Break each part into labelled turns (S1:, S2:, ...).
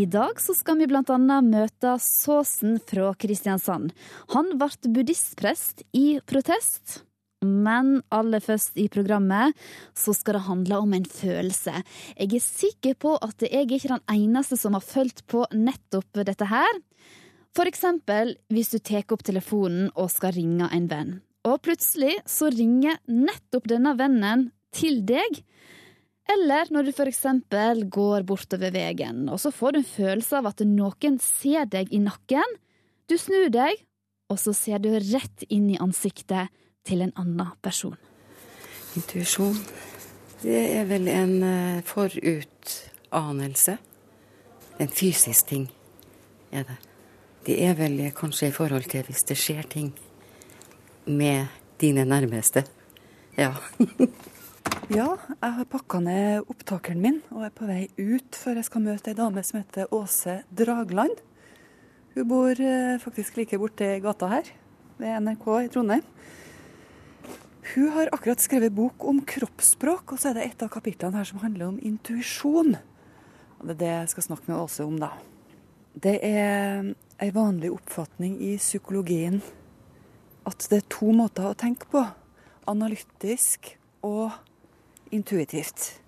S1: I dag så skal vi annet møte Såsen fra Kristiansand. Han ble buddhistprest i protest. Men aller først i programmet så skal det handle om en følelse. Jeg er sikker på at jeg er ikke den eneste som har følt på nettopp dette her. For eksempel hvis du tar opp telefonen og skal ringe en venn. Og plutselig så ringer nettopp denne vennen til deg. Eller når du eksempel går bortover veien, og så får du en følelse av at noen ser deg i nakken. Du snur deg, og så ser du rett inn i ansiktet til en annen person.
S2: Intuisjon, det er vel en eh, forutanelse. En fysisk ting er det. Det er vel kanskje i forhold til hvis det skjer ting med dine nærmeste. Ja.
S3: Ja, jeg har pakka ned opptakeren min og er på vei ut, før jeg skal møte ei dame som heter Åse Dragland. Hun bor eh, faktisk like borti gata her, ved NRK i Trondheim. Hun har akkurat skrevet bok om kroppsspråk, og så er det et av kapitlene her som handler om intuisjon. Og Det er det jeg skal snakke med Åse om, da. Det er ei vanlig oppfatning i psykologien at det er to måter å tenke på. Analytisk og intuitivt.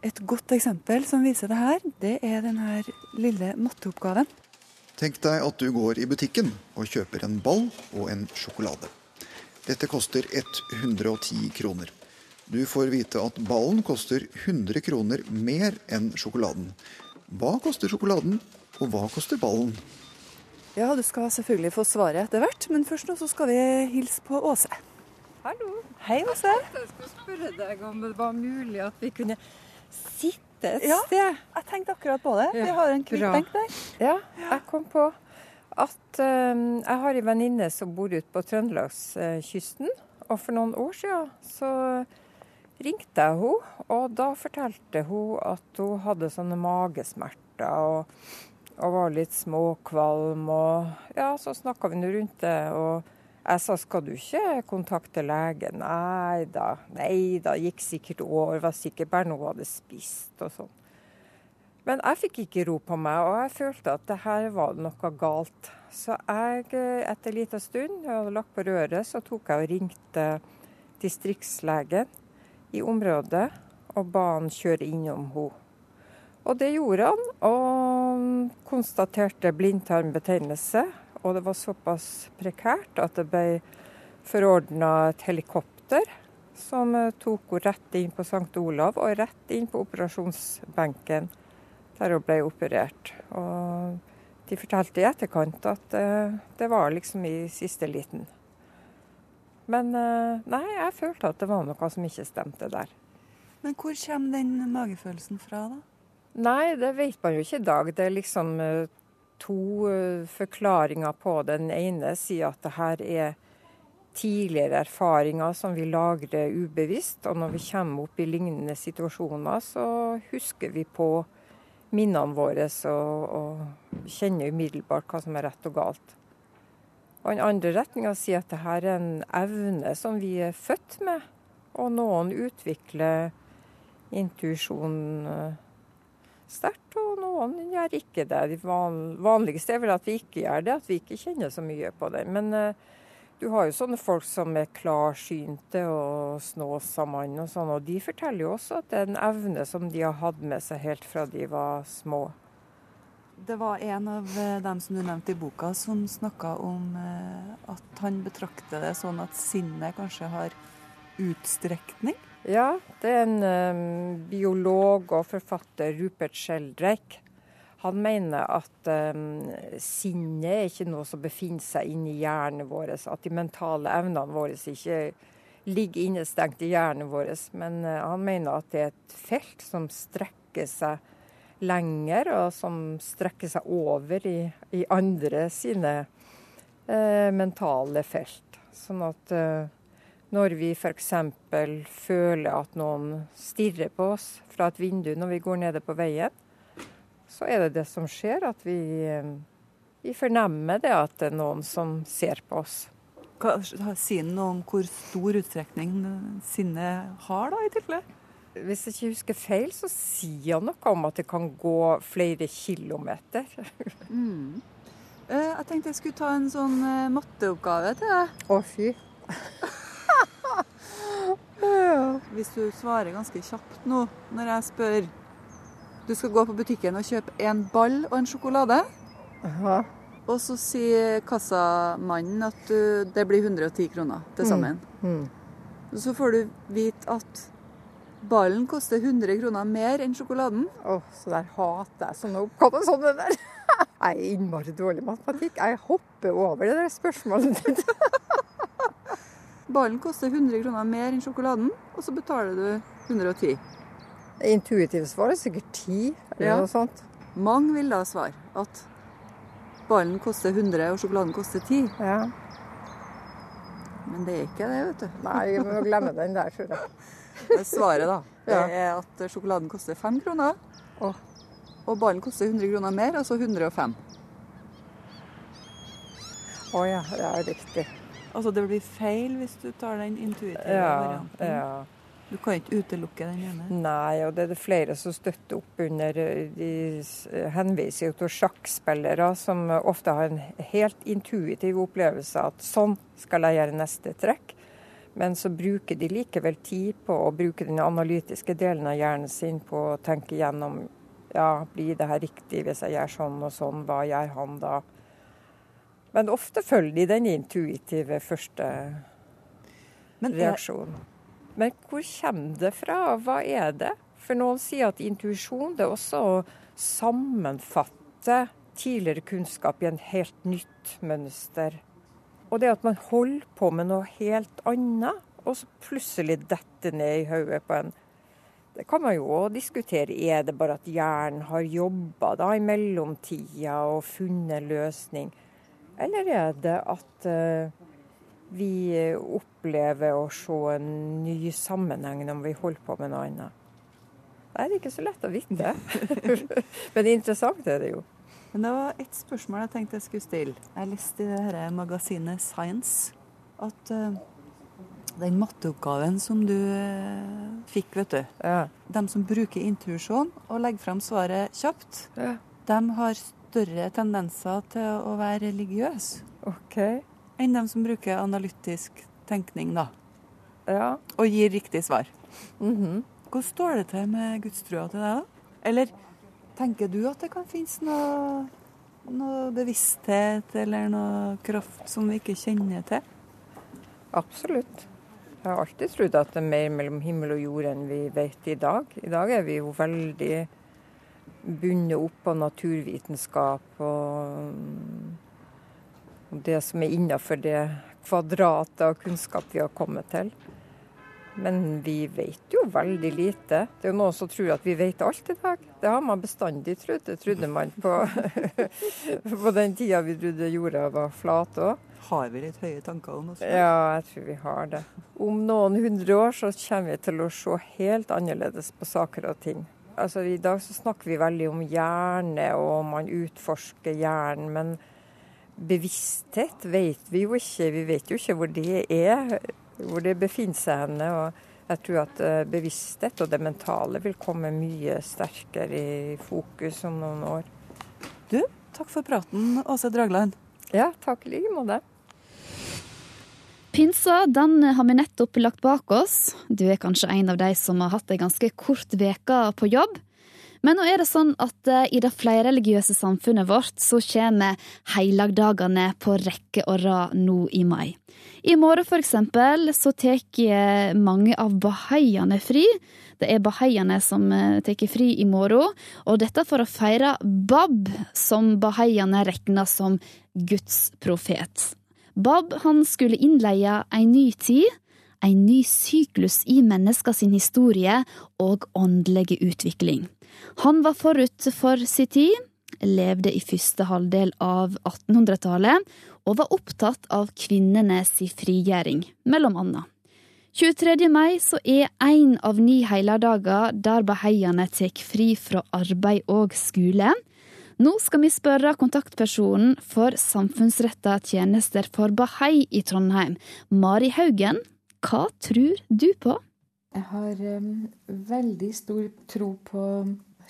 S3: Et godt eksempel som viser det her, det er denne lille matteoppgaven.
S4: Tenk deg at du går i butikken og kjøper en ball og en sjokolade. Dette koster 110 kroner. Du får vite at ballen koster 100 kroner mer enn sjokoladen. Hva koster sjokoladen, og hva koster ballen?
S3: Ja, du skal selvfølgelig få svaret etter hvert, men først nå så skal vi hilse på Åse.
S5: Hallo.
S3: Hei, Åse.
S5: Jeg skulle spørre deg om det var mulig at vi kunne sitte et
S3: Ja.
S5: sted.
S3: Jeg tenkte akkurat på det. Vi har en hvit
S5: bra.
S3: benk der.
S5: Ja, jeg kom på at eh, jeg har en venninne som bor ute på Trøndelagskysten. Og for noen år siden så ringte jeg henne, og da fortalte hun at hun hadde sånne magesmerter og, og var litt småkvalm. Og ja, så snakka vi nå rundt det. og jeg sa skal du ikke kontakte legen? Nei da, nei da, gikk sikkert år, var sikkert bare noe hun hadde spist og sånn. Men jeg fikk ikke ro på meg, og jeg følte at det her var noe galt. Så jeg, etter en liten stund, jeg hadde lagt på røret, så tok jeg og ringte distriktslegen i området og ba han kjøre innom henne. Og det gjorde han, og konstaterte blindtarmbetennelse. Og det var såpass prekært at det ble forordna et helikopter som eh, tok henne rett inn på St. Olav og rett inn på operasjonsbenken der hun ble operert. Og de fortalte i etterkant at eh, det var liksom i siste liten. Men eh, nei, jeg følte at det var noe som ikke stemte der.
S3: Men hvor kommer den magefølelsen fra, da?
S5: Nei, det vet man jo ikke i dag. Det er liksom to eh, forklaringer på. Den ene sier at det her er tidligere erfaringer som vi lagrer ubevisst. Og når vi kommer opp i lignende situasjoner, så husker vi på minnene våre og, og kjenner umiddelbart hva som er rett og galt. Og den andre retninga sier at det her er en evne som vi er født med. Og noen utvikler intuisjon eh, sterkt, og noen gjør ikke det. Det vanligste er vel at vi ikke gjør det, at vi ikke kjenner så mye på det. Men eh, du har jo sånne folk som er klarsynte og snåsamann og sånn, og de forteller jo også at det er en evne som de har hatt med seg helt fra de var små.
S3: Det var en av eh, dem som du nevnte i boka, som snakka om eh, at han betrakter det sånn at sinnet kanskje har utstrekning.
S5: Ja, det er en um, biolog og forfatter, Rupert Sheldrake. Han mener at um, sinnet er ikke noe som befinner seg inni hjernen vår. At de mentale evnene våre ikke ligger innestengt i hjernen vår. Men uh, han mener at det er et felt som strekker seg lenger, og som strekker seg over i, i andre sine uh, mentale felt. Sånn at uh, når vi f.eks. føler at noen stirrer på oss fra et vindu når vi går nede på veien, så er det det som skjer, at vi, eh, vi fornemmer det at det er noen som ser på oss.
S3: Hva, sier han noe om hvor stor utstrekning sinnet har, da, i tilfelle?
S5: hvis jeg ikke husker feil, så sier han noe om at det kan gå flere kilometer.
S3: Mm. Eh, Jeg tenkte jeg skulle ta en sånn eh, matteoppgave til deg.
S5: Å, fy.
S3: Hvis du svarer ganske kjapt nå når jeg spør Du skal gå på butikken og kjøpe en ball og en sjokolade.
S5: Aha.
S3: Og så sier kassamannen at du, det blir 110 kroner til sammen.
S5: Mm.
S3: Så får du vite at ballen koster 100 kroner mer enn sjokoladen.
S5: Å, så der hater jeg sånne oppgaver som det der. Jeg er innmari dårlig i matematikk. Jeg hopper over det der spørsmålet ditt.
S3: Ballen koster 100 kroner mer enn sjokoladen, og så betaler du 110.
S5: Intuitivt svar er sikkert ti, eller
S3: Ja.
S5: noe sånt.
S3: Mange vil da svare at ballen koster 100 og sjokoladen koster 10.
S5: Ja.
S3: Men det er ikke det, vet du.
S5: Nei, jeg må glemme den der, tror jeg.
S3: Svaret da, det er at sjokoladen koster 5 kroner,
S5: Oh.
S3: og ballen koster 100 kroner mer, altså 105.
S5: Å ja, er riktig.
S3: Altså det blir feil hvis du tar den intuitive
S5: Ja,
S3: varianten.
S5: ja.
S3: Du kan ikke utelukke den ene.
S5: Nei, og det er det flere som støtter opp under. eh, De henviser jo til sjakkspillere som ofte har en helt intuitiv opplevelse at sånn skal jeg gjøre neste trekk. Men så bruker de likevel tid på å bruke den analytiske delen av hjernen sin på å tenke gjennom ja, blir det her riktig hvis jeg gjør sånn og sånn, hva gjør han da? Men ofte følger de den intuitive første
S3: Men er,
S5: reaksjon. Men hvor kommer det fra? Hva er det? For noen sier at intuisjon det er også å sammenfatte tidligere kunnskap i en helt nytt mønster. Og det at man holder på med noe helt annet, og så plutselig detter ned i hodet på en. Det kan man jo òg diskutere. Er det bare at hjernen har jobba i mellomtida og funnet løsning? Eller er det at eh, vi opplever å se en ny sammenheng når vi holder på med noe annet. Nei, det er ikke så lett å vite. Men interessant er det jo.
S3: men det var ett spørsmål jeg tenkte jeg skulle stille. Jeg leste i det her magasinet Science at uh, den matteoppgaven som du uh, fikk, vet du
S5: Ja.
S3: De som bruker intuisjon og legger frem svaret kjapt,
S5: ja.
S3: de har større tendenser til å være religiøse
S5: OK.
S3: Enn de som bruker analytisk tenkning, da.
S5: Ja.
S3: Og gir riktig svar.
S5: Mhm.
S3: Hvordan står det til med gudstrua til deg, da? Eller tenker du at det kan finnes noe, noe bevissthet eller noe kraft som vi ikke kjenner til?
S5: Absolutt. Jeg har alltid trodd at det er mer mellom himmel og jord enn vi vet i dag. I dag er vi jo veldig bundet opp på naturvitenskap og det som er innafor det kvadratet av kunnskap vi har kommet til. Men vi vet jo veldig lite. Det er jo noen som tror at vi vet alt i dag. Det har man bestandig trodd. Det trodde man på, på den tida vi trodde jorda var flat òg.
S3: Har vi litt høye tanker om oss?
S5: Ja, jeg tror vi har det. Om noen hundre år så kommer vi til å se helt annerledes på saker og ting. Altså, I dag så snakker vi veldig om hjerne, og man utforsker hjernen. Men bevissthet vet vi jo ikke. Vi vet jo ikke hvor det er, hvor det befinner seg henne. Og jeg tror at eh, bevissthet og det mentale vil komme mye sterkere i fokus om noen år.
S3: Du, takk for praten, Åse Dragland.
S5: Ja, takk i like måte.
S1: Pinsa den har vi nettopp lagt bak oss. Du er kanskje en av de som har hatt ei ganske kort veke på jobb. Men nå er det sånn at eh, i det flerreligiøse samfunnet vårt så kommer helligdagene på rekke og rad nå i mai. I morgen for eksempel så tar eh, mange av bahaiene fri. Det er bahaiene som eh, tar fri i morgen, og dette for å feire Bab, som bahaiene regner som Guds profet. Bab han skulle innleie en ny tid, en ny syklus i menneska historie og åndelige utvikling. Han var forut for sin tid, levde i første halvdel av 1800-tallet og var opptatt av kvinnenes frigjøring, mellom annet. 23. mai så er en av ni helligdager der baheiene tar fri fra arbeid og skole. Nå skal vi spørre kontaktpersonen for samfunnsretta tjenester for Bahai i Trondheim, Mari Haugen. Hva tror du på?
S6: Jeg har um, veldig stor tro på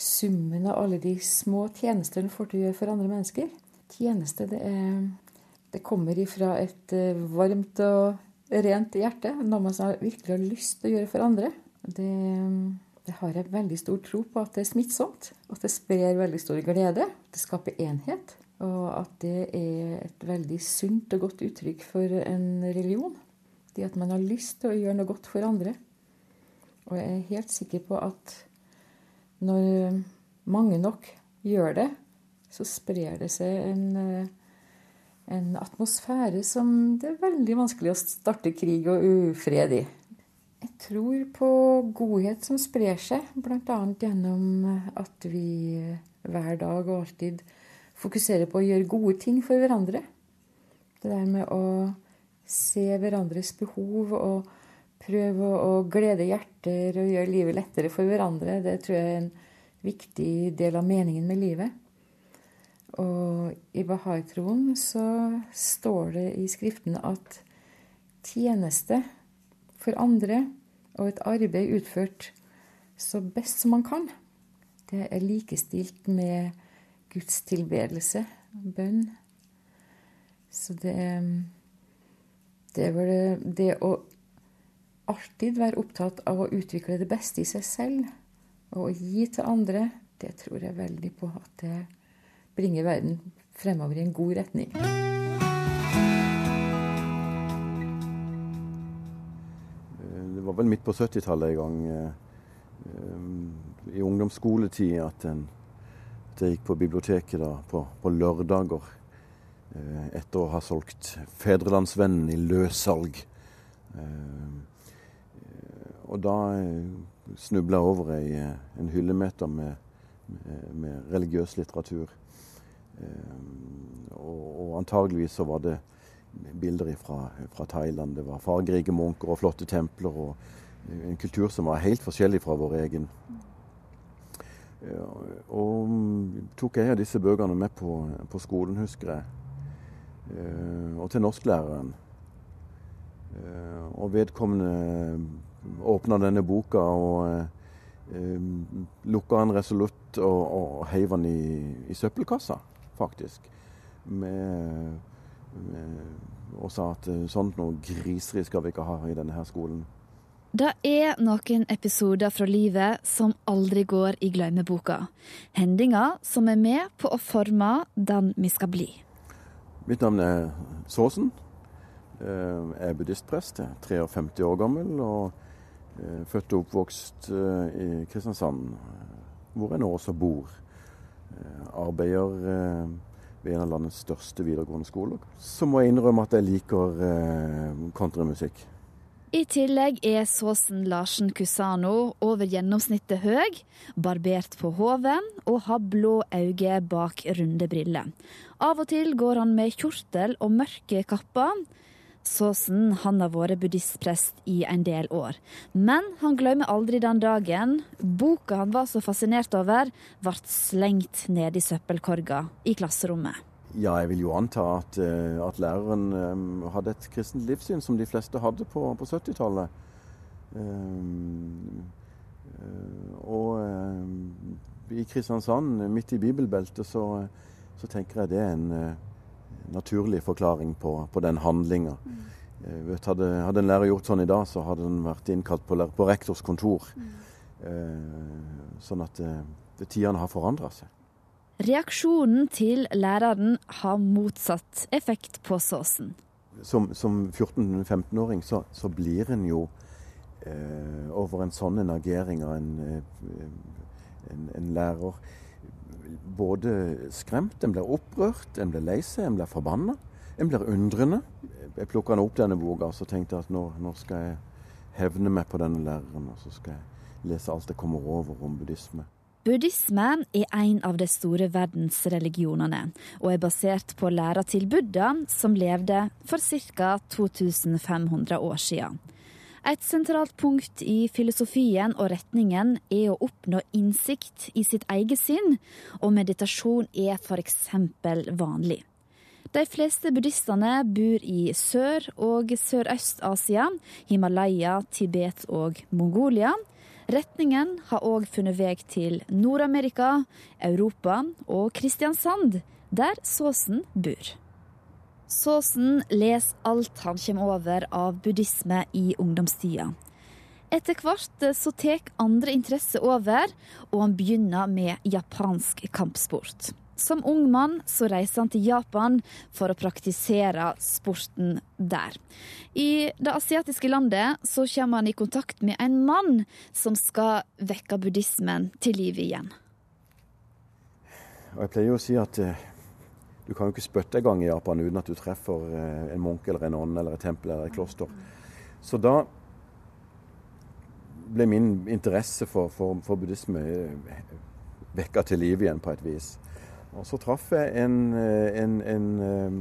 S6: summen av alle de små tjenester en får til å gjøre for andre mennesker. Tjeneste, det, er, det kommer ifra et uh, varmt og rent hjerte. Noe man virkelig har lyst til å gjøre for andre. Det, det, har jeg veldig stor tro på at det er smittsomt. At det sprer veldig stor glede. Det skaper enhet. Og at det er et veldig sunt og godt uttrykk for en religion. Det at man har lyst til å gjøre noe godt for andre. Og jeg er helt sikker på at når mange nok gjør det, så sprer det seg en, en atmosfære som det er veldig vanskelig å starte krig og ufred i. Jeg tror på godhet som sprer seg, bl.a. gjennom at vi hver dag og alltid fokuserer på å gjøre gode ting for hverandre. Det der med å se hverandres behov og prøve å glede hjerter og gjøre livet lettere for hverandre, det tror jeg er en viktig del av meningen med livet. Og i Bahai-troen så står det i Skriften at tjeneste for andre og et arbeid utført så best som man kan, det er likestilt med Guds tilbedelse, bønn. Så det, det er vel det å alltid være opptatt av å utvikle det beste i seg selv og å gi til andre, det tror jeg veldig på at det bringer verden fremover i en god retning.
S7: Det var vel midt på 70-tallet en gang, i ungdomsskoletid, at, en, jeg gikk på biblioteket da, på, på lørdager etter å ha solgt Fedrelandsvennen i løssalg. Og da eh, snubla jeg over ei, eh, en hyllemeter med, med, med, religiøs litteratur. Eh, og, og antageligvis så var det bilder fra, fra Thailand. Det var fargerike munker og flotte templer. og en kultur som var helt forskjellig fra vår egen. Og tok jeg av disse bøkene med på, på skolen, husker jeg. Og til norsklæreren. Og vedkommende åpna denne boka og eh, lukka den resolutt og, og heiv den i, i, søppelkassa, faktisk. Med, med, og sa at eh, sånt noe griseri skal vi ikke ha i denne her skolen.
S1: Det er noen episoder fra livet som aldri går i glemmeboka. Hendinger som er med på å forme den vi skal bli.
S7: Mitt navn er Såsen. Jeg er buddhistprest, jeg er 53 år gammel. og Eh, født og oppvokst eh, i Kristiansand, hvor jeg nå også bor. Eh, arbeider ved en av landets største videregående skoler. Så må jeg innrømme at jeg liker countrymusikk.
S1: I tillegg er Såsen Larsen Cusano over gjennomsnittet høy, barbert på hoven og har blå øyne bak runde briller. Av og til går han med kjortel og mørke kapper. Såsen han har vært buddhistprest i en del år. Men han glemmer aldri den dagen boka han var så fascinert over, ble slengt ned i søppelkorga i klasserommet.
S7: Ja, jeg vil jo anta at, eh, at læreren um, hadde et kristent livssyn som de fleste hadde på, på 70-tallet. Um, uh, og i Kristiansand, midt i bibelbeltet, så, så tenker jeg det er en naturlig forklaring på, på den handlinga. Mm. Hadde, hadde, en lærer gjort sånn i dag, så hadde den vært innkalt på, på rektors kontor. Mm. Eh, sånn at eh, tidene har forandra seg.
S1: Reaksjonen til læreren har motsatt effekt på såsen.
S7: Som, som 14-15-åring så, så, blir en jo eh, over en sånn en agering av en, eh, en, en lærer både skremt, en blir opprørt, en blir lei seg, en blir forbanna. En blir undrende. Jeg plukka opp denne boka og tenkte at nå, nå, skal jeg hevne meg på denne læreren. Og så skal jeg lese alt jeg kommer over om buddhisme.
S1: Buddhisme er en av de store verdensreligionene, og er basert på læra til Buddha, som levde for ca. 2500 år siden. Et sentralt punkt i filosofien og retningen er å oppnå innsikt i sitt eget sinn, og meditasjon er f.eks. vanlig. De fleste buddhistene bor i Sør- og Sørøst-Asia, Himalaya, Tibet og Mongolia. Retningen har òg funnet vei til Nord-Amerika, Europa og Kristiansand, der Såsen bor. Såsen leser alt han kommer over av buddhisme i ungdomstida. Etter hvert så tar andre interesser over, og han begynner med japansk kampsport. Som ung mann så reiser han til Japan for å praktisere sporten der. I det asiatiske landet så kommer han i kontakt med en mann som skal vekke buddhismen til liv igjen.
S7: Og jeg pleier å si at eh, du kan jo ikke spytte en gang i Japan uten at du treffer eh, en munk eller en ånd eller et tempel eller et kloster. Så da ble min interesse for, for, for buddhisme eh, vekka til live igjen på et vis. Og så traff jeg en, eh, en, en,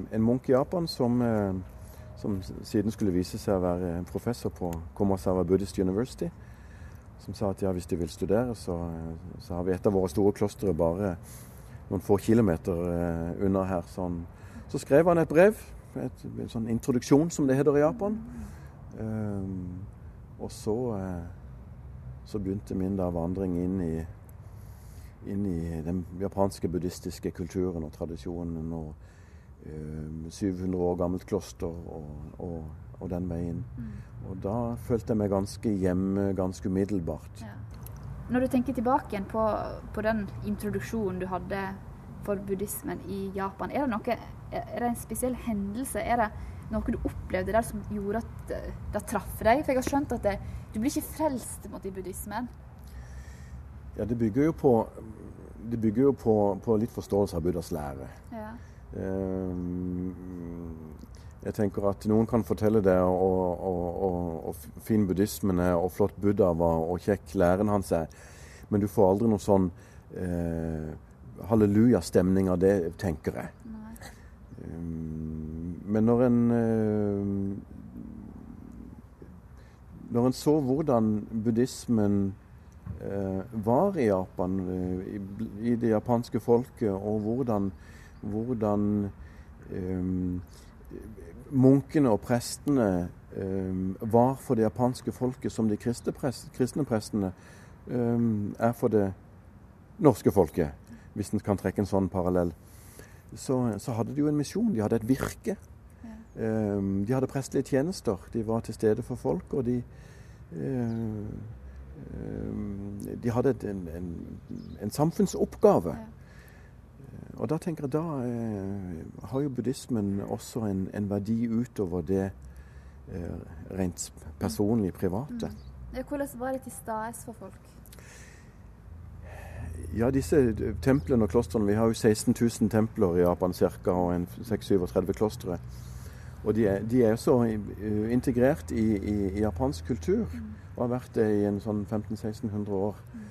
S7: en munk i Japan som, som, siden skulle vise seg å være professor på Komasawa Buddhist University. Som sa at ja, hvis de vil studere, så, så har vi et av våre store klostre bare noen få kilometer unna her. Sånn. Så skrev han et brev, et, en sånn introduksjon som det heter i Japan. Um, og så, så begynte min da vandring inn i inn i den japanske buddhistiske kulturen og tradisjonen. og um, 700 år gammelt kloster og, og, og den veien. Mm. Og da følte jeg meg ganske hjemme ganske umiddelbart. Ja.
S1: Når du tenker tilbake på, på, den introduksjonen du hadde for buddhismen i Japan, er det, noe, er det en spesiell hendelse? Er det noe du opplevde der som gjorde at det, traff deg? For jeg har skjønt at det, du blir ikke frelst i buddhismen.
S7: Ja, det bygger jo på, det bygger jo på, på litt forståelse av Buddhas lære. Ja. Um, jeg tenker at noen kan fortelle det, og, og, og, og fin buddhismen er, og flott Buddha var, og kjekk læren hans er, men du får aldri noe sånn eh, hallelujastemning av det, tenker jeg. Um, men når en uh, Når en så hvordan buddhismen uh, var i Japan, eh, i, det japanske folket, og hvordan, hvordan um, munkene og prestene um, var for det japanske folket som de kristne, prest, kristne prestene um, er for det norske folket, hvis en kan trekke en sånn parallell. Så, så, hadde de jo en misjon, de hadde et virke. de hadde prestelige tjenester. De var til stede for folk, og de Eh, de hadde en, en, en samfunnsoppgave. Ja. Og da tenker jeg da eh, har jo buddhismen også en, en verdi utover det eh, rent personlig private.
S1: Mm. Hvordan var det til stede for folk?
S7: Ja, disse templene og klostrene Vi har jo 16 000 templer i Japan ca. og 6-37 klostre. Og de er, de er så uh, integrert i, i, i, japansk kultur, mm. og har vært det i en sånn 1500-1600 år, mm.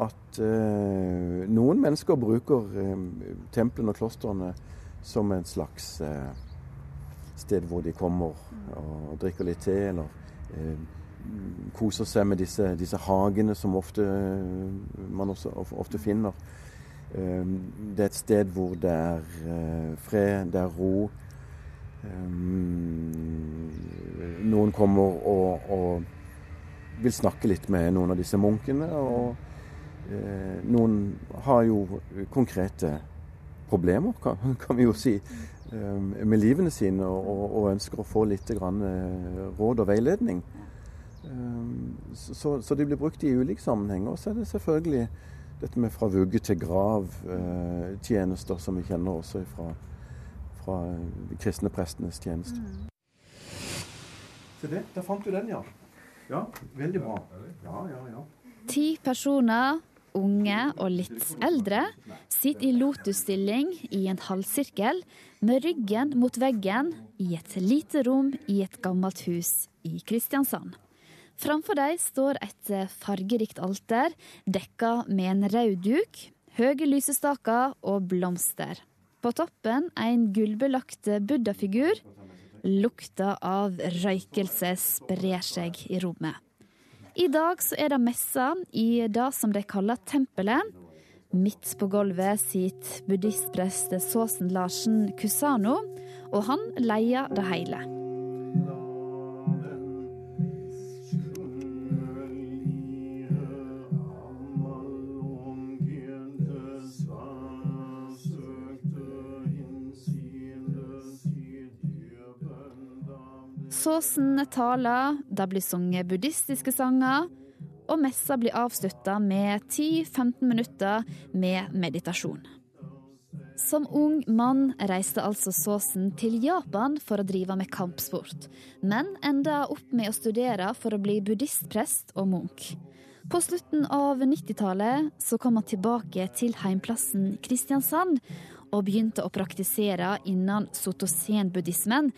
S7: At eh, noen mennesker bruker eh, templene og klostrene som en slags sted hvor de kommer mm. og drikker litt te, eller koser seg med disse, disse hagene som ofte, man også, ofte finner. det er et sted hvor det er fred, det er ro. Noen kommer og, og, vil snakke litt med noen av disse munkene. Og noen har jo konkrete problemer, kan, kan vi jo si, um, med livene sine og, og, ønsker å få litt grann, uh, råd og veiledning. Så, så, de blir brukt i ulike sammenhenger. Og så er det selvfølgelig dette med fra vugge til grav-tjenester, som vi kjenner også fra fra kristne prestenes tjeneste. Mm. Se det, der fant du den, ja. Ja, veldig bra. Ja, ja, ja.
S1: Ti personer, unge og litt eldre, sitter i lotusstilling i en halvsirkel med ryggen mot veggen i et lite rom i et gammelt hus i Kristiansand. Framfor dem står et fargerikt alter dekka med en rød duk, høye lysestaker og blomster. På toppen en gullbelagt buddhafigur. Lukta av røykelse sprer seg i rommet. I dag så er det messa i det som de kaller tempelet. Midt på gulvet sitter buddhistprest Såsen Larsen Kusano og han leier det hele. Såsen taler, det blir sunget buddhistiske sanger, og messa blir avslutta med 10-15 minutter med meditasjon. Som ung mann reiste altså Såsen til Japan for å drive med kampsport, men enda opp med å studere for å bli buddhistprest og munk. På slutten av 90-tallet så kom han tilbake til heimplassen Kristiansand og begynte å praktisere innen sotosen-buddhismen,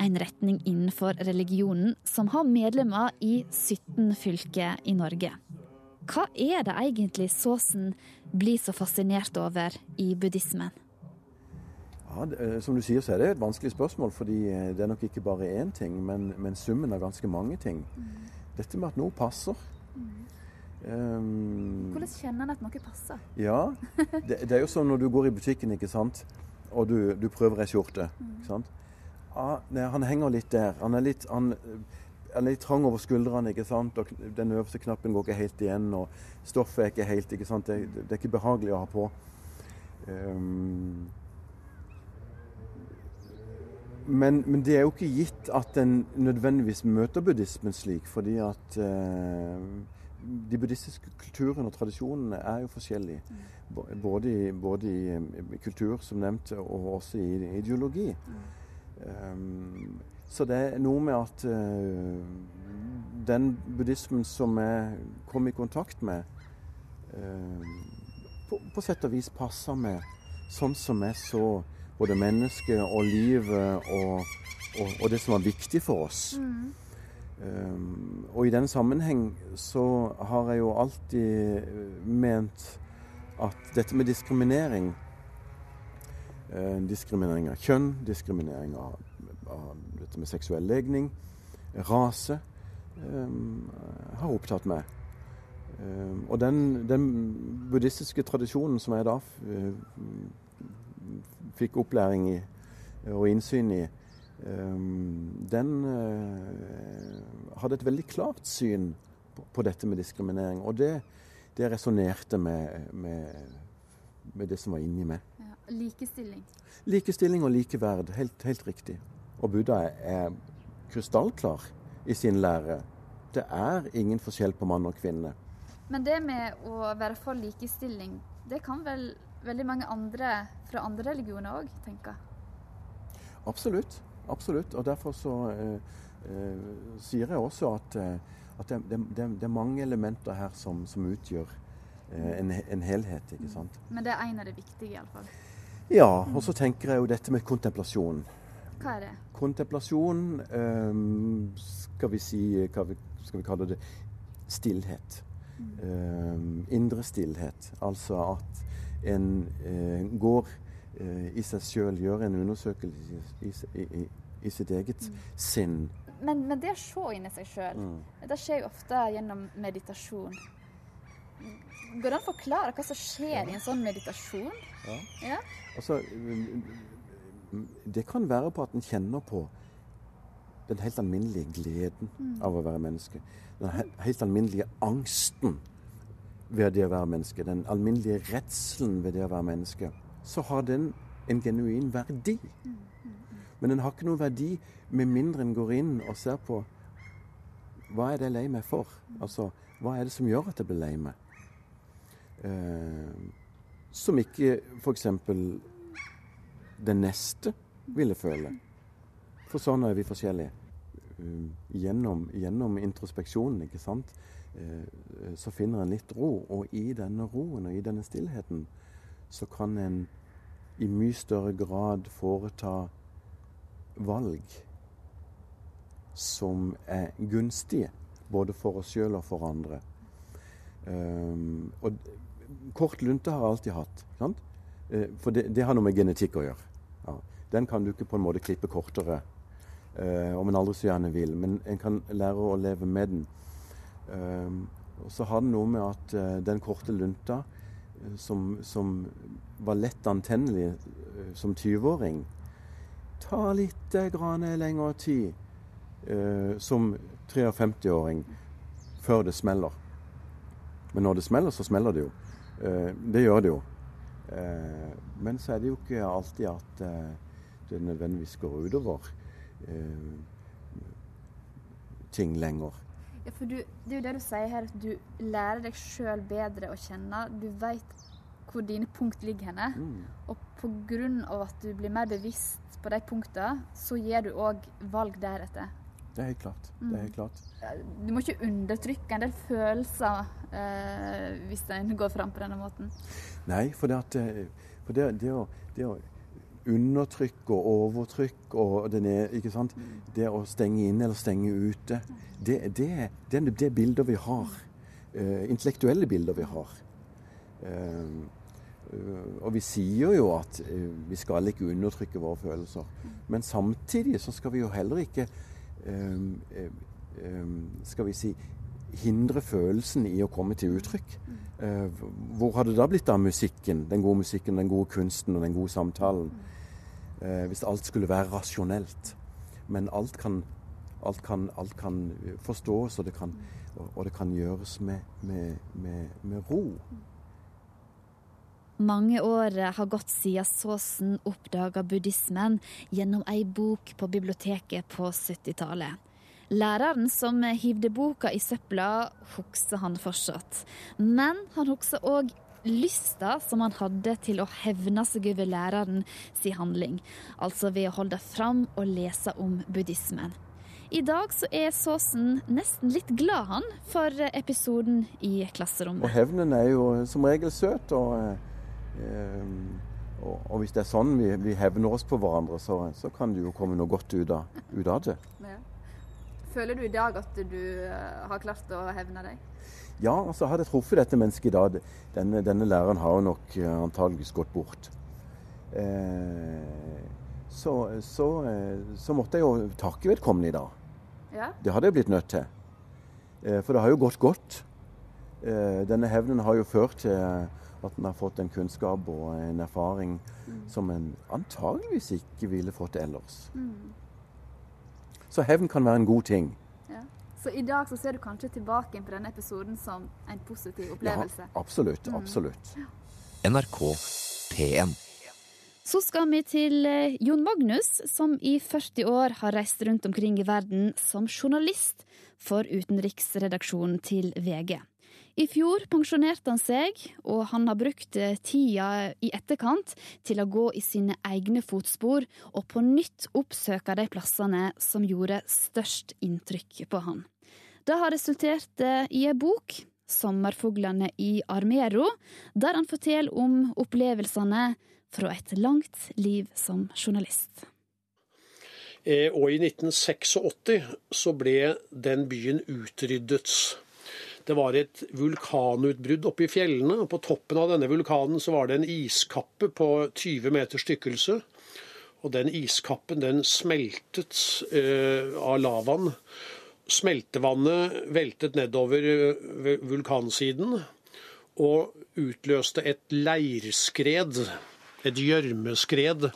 S1: en retning innenfor religionen som har medlemmer i 17 fylker i Norge. Hva er det egentlig Såsen blir så fascinert over i buddhismen?
S7: Ja, det, eh, Som du sier, så er det et vanskelig spørsmål, fordi eh, det er nok ikke bare én ting, men, men summen av ganske mange ting. Mm. Dette med at noe passer. Mm.
S1: Um, Hvordan kjenner en at noe passer?
S7: Ja, det, det, er jo sånn når du går i butikken ikke sant? og du, du prøver ei skjorte. Mm. ikke sant? Ah, nei, han henger litt der. Han er litt, han, han er litt trang over skuldrene, ikke sant? og den øverste knappen går ikke helt igjen. og Stoffet er ikke helt ikke sant? Det, det er ikke behagelig å ha på. Um, men, men, det er jo ikke gitt at en nødvendigvis møter buddhismen slik, fordi at uh, de buddhistiske kulturene og tradisjonene er jo forskjellige. Mm. Både i, både i kultur, som nevnt, og også i ideologi. Mm. Um, så det er noe med at uh, den buddhismen som jeg kom i kontakt med, uh, på, på, sett og vis passer med sånn som jeg så både mennesket og livet og, og, og, det som var viktig for oss. Mm. Um, og i den sammenheng så har jeg jo alltid ment at dette med diskriminering Eh, diskriminering av kjønn, diskriminering av, av dette med seksuell legning, rase, um, har opptatt meg. Um, og den, den, buddhistiske tradisjonen som jeg da fikk opplæring i og innsyn i, um, den uh, hadde et veldig klart syn på, på, dette med diskriminering. Og det, det resonnerte med, med, med det som var inni meg.
S1: Likestilling.
S7: Likestilling og likeverd, helt, helt riktig. Og Buddha er krystallklar i sin lære. Det er ingen forskjell på mann og kvinne.
S1: Men det med å være for likestilling, det kan vel veldig mange andre fra andre religioner òg tenke?
S7: Absolutt. Absolutt. Og derfor så eh, eh, sier jeg også at, eh, at det, det, det, er mange elementer her som, som utgjør eh, en, en, helhet. ikke sant?
S1: Men det er en av de viktige, iallfall?
S7: Ja, og så tenker jeg jo dette med kontemplasjon.
S1: Hva er det?
S7: Kontemplasjon um, Skal vi si Hva vi, skal vi kalle det? Stillhet. Mm. Um, indre stillhet. Altså at en uh, går uh, i seg sjøl, gjør en undersøkelse i, i, i, i sitt eget mm. sinn.
S1: Men, men, det å se inni seg sjøl, mm. det skjer jo ofte gjennom meditasjon. Går det an å forklare hva som skjer i en sånn meditasjon? Ja.
S7: ja. Altså, det kan være på at en kjenner på den helt alminnelige gleden mm. av å være menneske. Den helt alminnelige angsten ved det å være menneske. Den alminnelige redselen ved det å være menneske. Så har den en genuin verdi. Mm, mm, mm. Men den har ikke noen verdi med mindre en går inn og ser på hva er det jeg lei meg for? Altså, hva er det som gjør at jeg blir lei meg? Eh, som ikke f.eks. den neste ville føle. For sånn er vi forskjellige. Uh, gjennom, gjennom, introspeksjonen, ikke sant, uh, så finner en litt ro. Og i denne roen og i denne stillheten så kan en i mye større grad foreta valg som er gunstige, både for oss sjøl og for andre. Og kort lunte har jeg alltid hatt. Sant? Eh, for det, det, har noe med genetikk å gjøre. Ja. Den kan du ikke på en måte klippe kortere eh, om en aldri så gjerne vil, men en kan lære å leve med den. Eh, og så har det noe med at eh, den korte lunta, uh, som, som, var lett antennelig som 20-åring, tar litt grann lengre tid eh, som 53-åring før det smeller. Men når det smeller, så smeller det jo. Eh, det gjør det jo. Eh, men så er det jo ikke alltid at eh, det nødvendigvis går utover eh, ting lenger.
S1: Ja, for du, det er jo det du sier her, at du lærer deg sjøl bedre å kjenne. Du veit hvor dine punkt ligger henne.
S7: Mm.
S1: Og pga. at du blir mer bevisst på de punktene, så gjør du òg valg deretter.
S7: Det er helt klart. Det er helt klart.
S1: Du må ikke undertrykke en del følelser eh, hvis en går fram på denne måten.
S7: Nei, for det, at, eh, for det, det, å, det å undertrykk og overtrykk og det, ikke sant? det å stenge inn eller stenge ute, det, det, det er det bilder vi har. Eh, intellektuelle bilder vi har. Eh, og vi sier jo at vi skal ikke undertrykke våre følelser. Men samtidig så skal vi jo heller ikke skal vi si hindre følelsen i å komme til uttrykk. Eh, hvor har det da blitt av musikken, den gode musikken, den gode kunsten og den gode samtalen? Eh, hvis alt skulle være rasjonelt. Men alt kan, alt kan, alt kan forstås, og det kan, og det kan gjøres med, med, med, med ro.
S1: Mange år har gått siden Såsen oppdaga buddhismen gjennom ei bok på biblioteket på 70-tallet. Læreren som hivde boka i søpla, husker han fortsatt. Men han husker òg lysta som han hadde til å hevne seg over læreren si handling. Altså ved å holde fram og lese om buddhismen. I dag så er Såsen nesten litt glad, han, for episoden i klasserommet.
S7: Og hevnen er jo som regel søt. Og, eh, og, og hvis det er sånn vi, vi hevner oss på hverandre, så, så kan det jo komme noe godt ut av, ut av det.
S1: Føler du i dag at du eh, har klart å hevne deg?
S7: Ja, altså hadde jeg truffet dette mennesket i dag Denne, denne læreren har jo nok eh, antageligvis gått bort. Eh, så, så, eh, så måtte jeg jo takke vedkommende i dag.
S1: Ja.
S7: Det hadde jeg blitt nødt til. Eh, for det har jo gått godt. Eh, denne hevnen har jo ført til at en har fått en kunnskap og en erfaring som en antageligvis ikke ville fått ellers. Så hevn kan være en god ting.
S1: Ja. Så i dag så ser du kanskje tilbake på denne episoden som en positiv opplevelse?
S7: Ja, absolutt. Absolutt.
S8: NRK P1.
S1: Så skal vi til eh, Jon Magnus, som i 40 år har reist rundt omkring i verden som journalist for utenriksredaksjonen til VG. I fjor pensjonerte han seg, og han har brukt eh, tida i etterkant til å gå i sine egne fotspor og på nytt oppsøke de plassene som gjorde størst inntrykk på han. Det har resultert eh, i ei bok, 'Sommerfuglene i Armero', der han forteller om opplevelsene fra et langt liv som journalist.
S9: Eh, Og i 1986 så ble den byen utryddet. Det var et vulkanutbrudd oppe i fjellene, og på toppen av denne vulkanen så var det en iskappe på 20 meters tykkelse. Og den iskappen den smeltet eh, av lavaen. Smeltevannet veltet nedover eh, vulkansiden og utløste et leirskred, et gjørmeskred,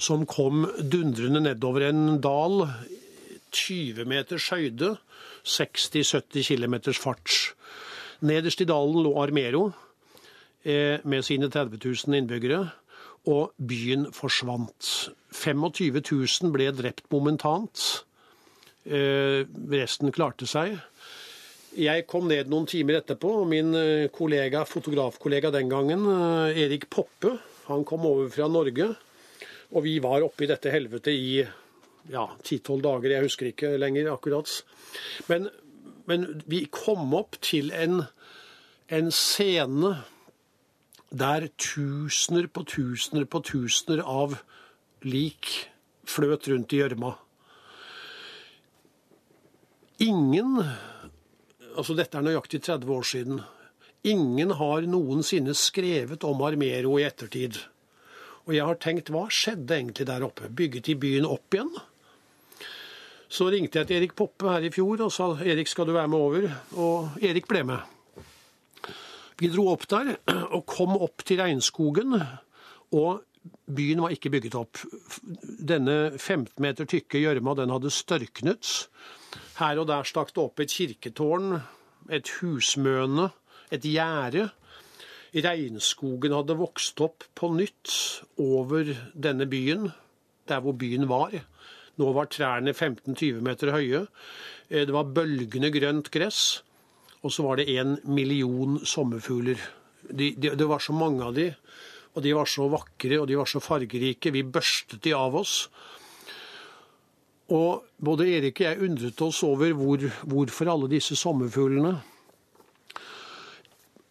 S9: som kom dundrende nedover en dal, 20 meters høyde, 60-70 km fart. Nederst i dalen lå Armero eh, med sine 30 000 innbyggere, og byen forsvant. 25 000 ble drept momentant. Eh, resten klarte seg. Jeg kom ned noen timer etterpå, og min eh, kollega, fotografkollega den gangen, Erik Poppe, han kom over fra Norge. Og vi var oppe i dette helvetet i ja, 10-12 dager, jeg husker ikke lenger akkurat. Men, men vi kom opp til en, en scene der tusener på tusener på tusener av lik fløt rundt i gjørma. Ingen Altså, dette er nøyaktig 30 år siden. Ingen har noensinne skrevet om Armero i ettertid. Og jeg har tenkt, hva skjedde egentlig der oppe? Bygget de byen opp igjen? Så ringte jeg til Erik Poppe her i fjor og sa Erik, skal du være med over? Og Erik ble med. Vi dro opp der og kom opp til regnskogen. Og byen var ikke bygget opp. Denne 15 meter tykke gjørma den hadde størknet. Her og der stakk det opp et kirketårn, et husmøne, et gjerde. Regnskogen hadde vokst opp på nytt over denne byen, der hvor byen var. Nå var trærne 15-20 meter høye. Eh, det var bølgende grønt gress. Og så var det en million sommerfugler. De, de, det var så mange av de, og de var så vakre og de var så fargerike. Vi børstet de av oss. Og både Erik og jeg undret oss over hvor, hvorfor alle disse sommerfuglene.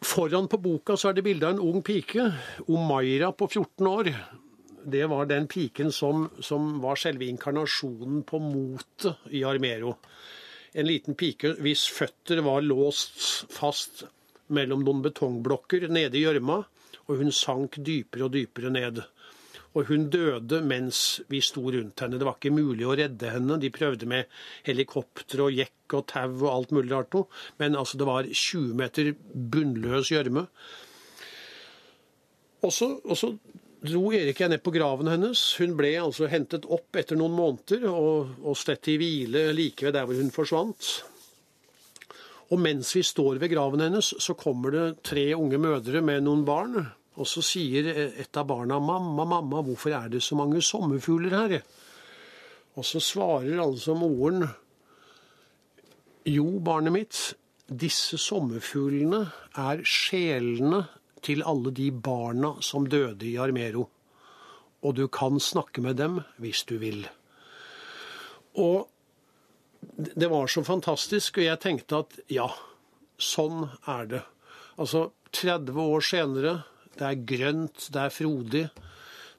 S9: Foran på boka så er det bilde av en ung pike, Omaira på 14 år det var den piken som, som var selve inkarnasjonen på motet i Armero. En liten pike hvis føtter var låst fast mellom noen betongblokker nede i gjørma, og hun sank dypere og dypere ned. Og hun døde mens vi sto rundt henne. Det var ikke mulig å redde henne. De prøvde med helikopter og jekk og tau og alt mulig rart noe. Men altså, det var 20 meter bunnløs gjørme. Og så dro Erik jeg ned på graven hennes. Hun ble altså hentet opp etter noen måneder og, og stett i hvile like ved der hvor hun forsvant. Og mens vi står ved graven hennes, så kommer det tre unge mødre med noen barn. Og så sier et av barna 'Mamma, mamma, hvorfor er det så mange sommerfugler her?' Og så svarer altså moren 'Jo, barnet mitt, disse sommerfuglene er sjelene til alle de barna som døde i Armero. Og du kan snakke med dem hvis du vil. Og det var så fantastisk, og jeg tenkte at ja, sånn er det. Altså 30 år senere, det er grønt, det er frodig.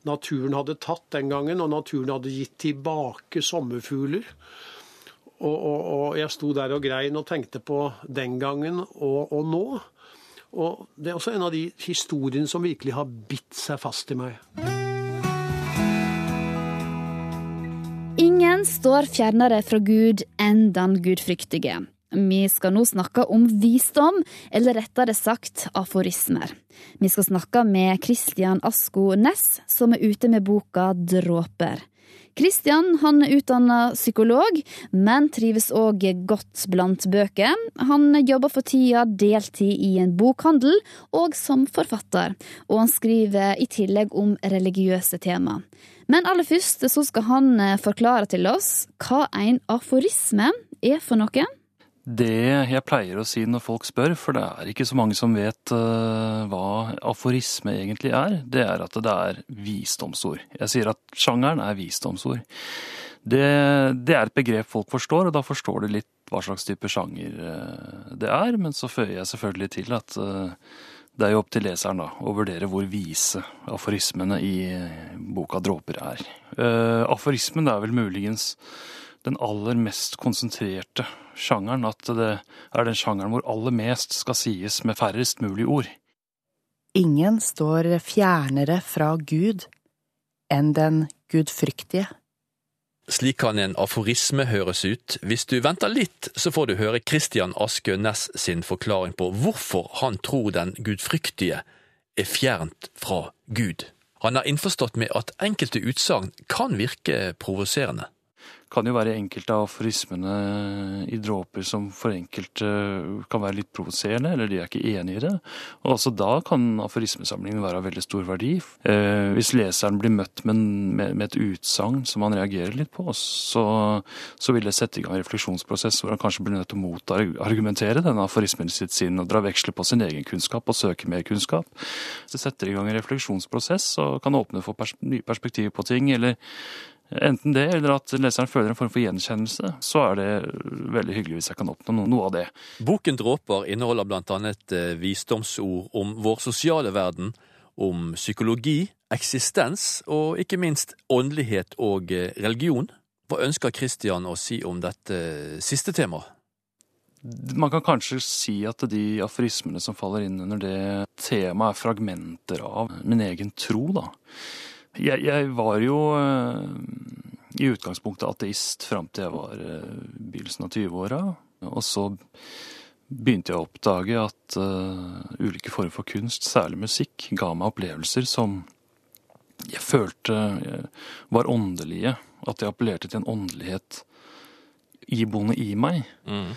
S9: Naturen hadde tatt den gangen, og naturen hadde gitt tilbake sommerfugler. Og, og, og jeg sto der og grein og tenkte på den gangen og, og nå. Og det er også en av de historiene som virkelig har bitt seg fast i meg.
S1: Ingen står fjernere fra Gud enn den gudfryktige. Vi skal nå snakke om visdom, eller rettere sagt aforismer. Vi skal snakke med Christian Asko Næss, som er ute med boka Dråper. Kristian han er utdanna psykolog, men trives òg godt blant bøker. Han jobber for tida deltid i en bokhandel og som forfatter, og han skriver i tillegg om religiøse tema. Men aller først så skal han forklare til oss hva en aforisme er for noe.
S10: Det jeg pleier å si når folk spør, for det er ikke så mange som vet uh, hva aforisme egentlig er, det er at det er visdomsord. Jeg sier at sjangeren er visdomsord. Det, det er et begrep folk forstår, og da forstår du litt hva slags type sjanger uh, det er. Men så føyer jeg selvfølgelig til at uh, det er jo opp til leseren da, å vurdere hvor vise aforismene i boka Dråper er. aforismen er vel muligens den aller mest konsentrerte sjangeren, at det er den sjangeren hvor aller mest skal sies med færrest mulig ord.
S11: Ingen står fjernere fra Gud enn den gudfryktige.
S12: Slik kan en aforisme høres ut. Hvis du venter litt, så får du høre Christian Askø Næss sin forklaring på hvorfor han tror den gudfryktige er fjernt fra Gud. Han er innforstått med at enkelte utsagn kan virke provoserende
S10: kan jo være enkelte av aforismene i dråper som for enkelte kan være litt provoserende, eller de er ikke enig i det. Og også da kan aforismesamlingen være av veldig stor verdi. Eh, hvis leseren blir møtt med, med, med et utsagn som han reagerer litt på, så, så, vil det sette i gang en refleksjonsprosess hvor han kanskje blir nødt til å motargumentere denne aforismen i sitt sinn og dra veksler på sin egen kunnskap og søke mer kunnskap. Det setter i gang en refleksjonsprosess og kan åpne for pers nye perspektiver på ting, eller Enten det, eller at leseren føler en form for gjenkjennelse, så er det veldig hyggelig hvis jeg kan oppnå noe av det.
S12: Boken Dråper inneholder annet eh, visdomsord om vår sosiale verden, om psykologi, eksistens og ikke minst åndelighet og eh, religion. Hva ønsker Christian å si om dette siste temaet?
S10: Man kan kanskje si at de aforismene som faller inn under det temaet, er fragmenter av min egen tro, da. Jeg, jeg var jo uh, i utgangspunktet ateist fram til jeg var uh, begynnelsen av 20-åra. Og så begynte jeg å oppdage at uh, ulike former for kunst, særlig musikk, ga meg opplevelser som jeg følte var åndelige. At jeg appellerte til en åndelighet iboende i meg.
S12: Mm.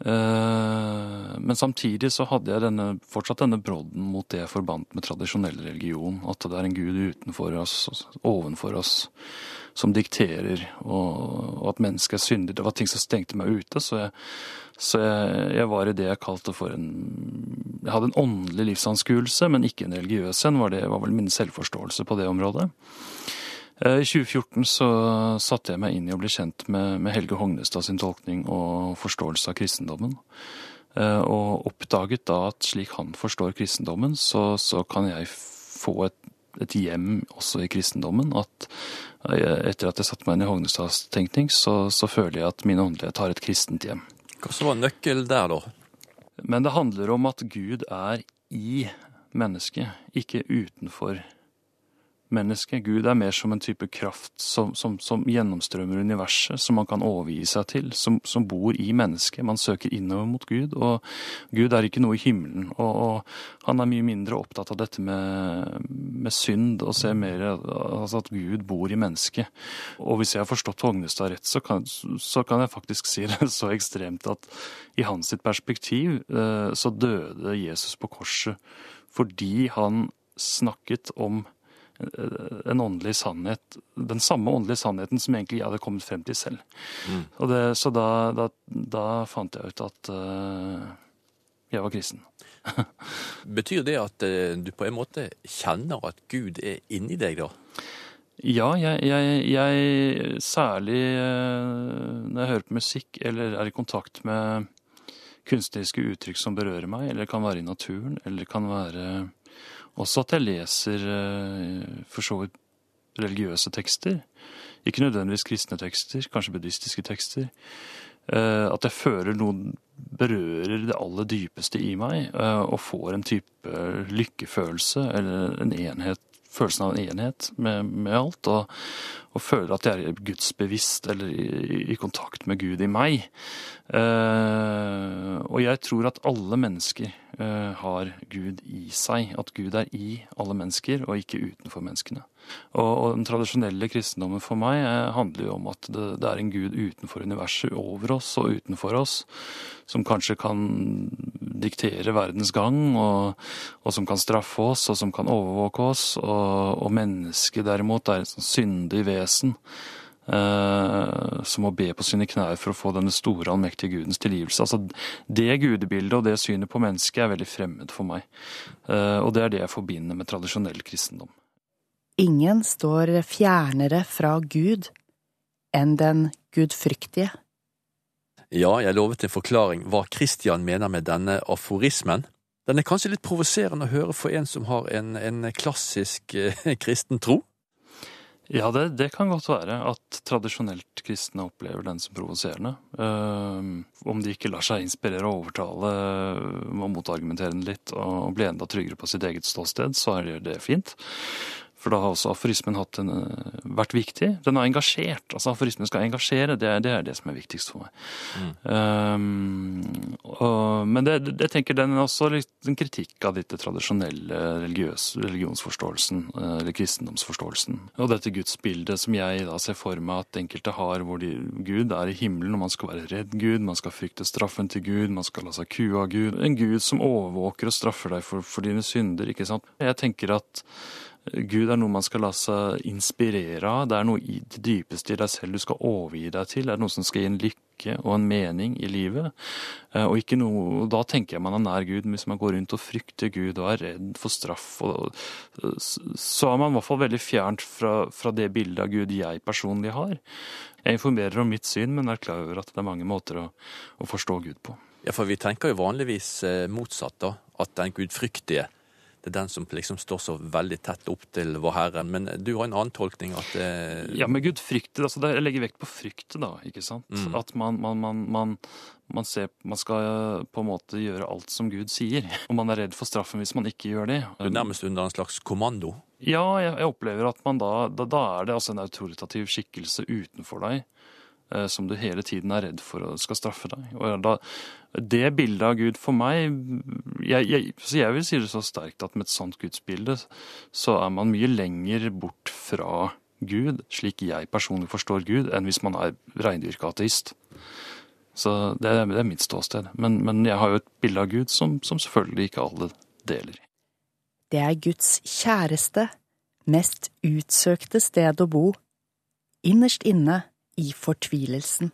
S10: Eh, Men samtidig så hadde jeg denne, fortsatt denne brodden mot det jeg forbandt med tradisjonell religion. At det er en gud utenfor oss, ovenfor oss, som dikterer, og, og at mennesket er syndig. Det var ting som stengte meg ute, så jeg, så jeg, jeg var i det jeg kalte for en Jeg hadde en åndelig livsanskuelse, men ikke en religiøs en, var, det, var vel min selvforståelse på det området. Eh, I 2014 så satte jeg meg inn i å bli kjent med, med Helge Hognestad sin tolkning og forståelse av kristendommen. Eh, Og oppdaget da at slik han forstår kristendommen, så, så kan jeg få et, et hjem også i kristendommen. At etter at jeg satte meg inn i Hognestads tenkning, så, så føler jeg at min åndelighet har et kristent hjem.
S12: Hva som var nøkkelen der, da?
S10: Men det handler om at Gud er i mennesket, ikke utenfor mennesket. Gud er mer som en type kraft som, som, som gjennomstrømmer universet, som man kan overgi seg til, som, som bor i mennesket. Man søker innover mot Gud, og Gud er ikke noe i himmelen. Og, og han er mye mindre opptatt av dette med, med synd, og ser mer altså at Gud bor i mennesket. Og hvis jeg har forstått Hognestad rett, så kan, så kan jeg faktisk si det så ekstremt at i hans sitt perspektiv eh, så døde Jesus på korset fordi han snakket om en åndelig sannhet, den samme åndelige sannheten som egentlig jeg hadde kommet frem til selv.
S12: Mm.
S10: Og det, så da, da, da fant jeg ut at uh, jeg var kristen.
S12: Betyr det at uh, du på en måte kjenner at Gud er inni deg, da?
S10: Ja, jeg, jeg, jeg særlig uh, når jeg hører på musikk eller er i kontakt med kunstneriske uttrykk som berører meg, eller kan være i naturen, eller kan være også at jeg leser uh, for så vidt religiøse tekster. Ikke nødvendigvis kristne tekster, kanskje buddhistiske tekster. Uh, at jeg føler noe berører det aller dypeste i meg, uh, og får en type lykkefølelse, eller en enhet, følelsen av en enhet med, med alt, og, og, føler at jeg er gudsbevisst, eller i, i kontakt med Gud i meg. Uh, og jeg tror at alle mennesker har Gud i seg, at Gud er i alle mennesker, og ikke utenfor menneskene. Og, og den tradisjonelle kristendommen for meg eh, handler jo om at det, det, er en gud utenfor universet, over oss og utenfor oss, som kanskje kan diktere verdens gang, og, og som kan straffe oss, og som kan overvåke oss. Og, og mennesket derimot er et sånn syndig vesen. Eh, som må be på sine knær for å få denne store, allmektige gudens tilgivelse. Altså, Det gudebildet og det synet på mennesket er veldig fremmed for meg. Eh, og det er det jeg forbinder med tradisjonell kristendom.
S11: Ingen står fjernere fra Gud enn den gudfryktige.
S12: Ja, jeg lovet en forklaring hva Kristian mener med denne aforismen. Den er kanskje litt provoserende å høre for en som har en, en klassisk eh, kristen tro?
S10: Ja, det, det, kan godt være at tradisjonelt kristne opplever den som provoserende. Um, om de ikke lar seg inspirere og overtale og motargumentere den litt og bli enda tryggere på sitt eget ståsted, så er det fint. For da har også aforismen en, vært viktig. Den har engasjert. Altså Aforismen skal engasjere, det er, det er det, som er viktigst for meg. Mm. Um, og, men det, jeg tenker den er også litt en kritikk av dette tradisjonelle religiøs, religionsforståelsen, eller kristendomsforståelsen. Og dette gudsbildet som jeg da ser for meg at enkelte har, hvor de, Gud er i himmelen, og man skal være redd Gud, man skal frykte straffen til Gud, man skal la seg kue av Gud. En Gud som overvåker og straffer deg for, for dine synder, ikke sant. Jeg tenker at Gud er noe man skal la seg inspirere av. Det er noe i det dypeste i deg selv du skal overgi deg til. Det er noe som skal gi en lykke og en mening i livet. Og ikke noe, Da tenker jeg man er nær Gud. Hvis man går rundt og frykter Gud og er redd for straff, og, så er man i hvert fall veldig fjernt fra, fra det bildet av Gud jeg personlig har. Jeg informerer om mitt syn, men er klar over at det er mange måter å, å forstå Gud på.
S12: Ja, for vi tenker jo vanligvis motsatt, da. At den gudfryktige det er den som liksom står så veldig tett opp til vår Herre. Men du har en annen tolkning? at det...
S10: Ja, men Gud frykter, altså Jeg legger vekt på fryktet, da. ikke sant? Mm. At man, man, man, man, ser, man skal på en måte gjøre alt som Gud sier. Og man er redd for straffen hvis man ikke gjør det.
S12: Du er nærmest under en slags kommando?
S10: Ja, jeg, jeg opplever at man da, da, da er det altså en autoritativ skikkelse utenfor deg eh, som du hele tiden er redd for og skal straffe deg. Og da, det bildet av Gud for meg jeg, jeg, jeg, vil si det så sterkt at med et sånt gudsbilde så er man mye lenger bort fra Gud, slik jeg personlig forstår Gud, enn hvis man er reindyrka ateist. Så det, det, er mitt ståsted. Men, men, jeg har jo et bilde av Gud som, som selvfølgelig ikke alle deler.
S11: Det er Guds kjæreste, mest utsøkte sted å bo, innerst inne i fortvilelsen.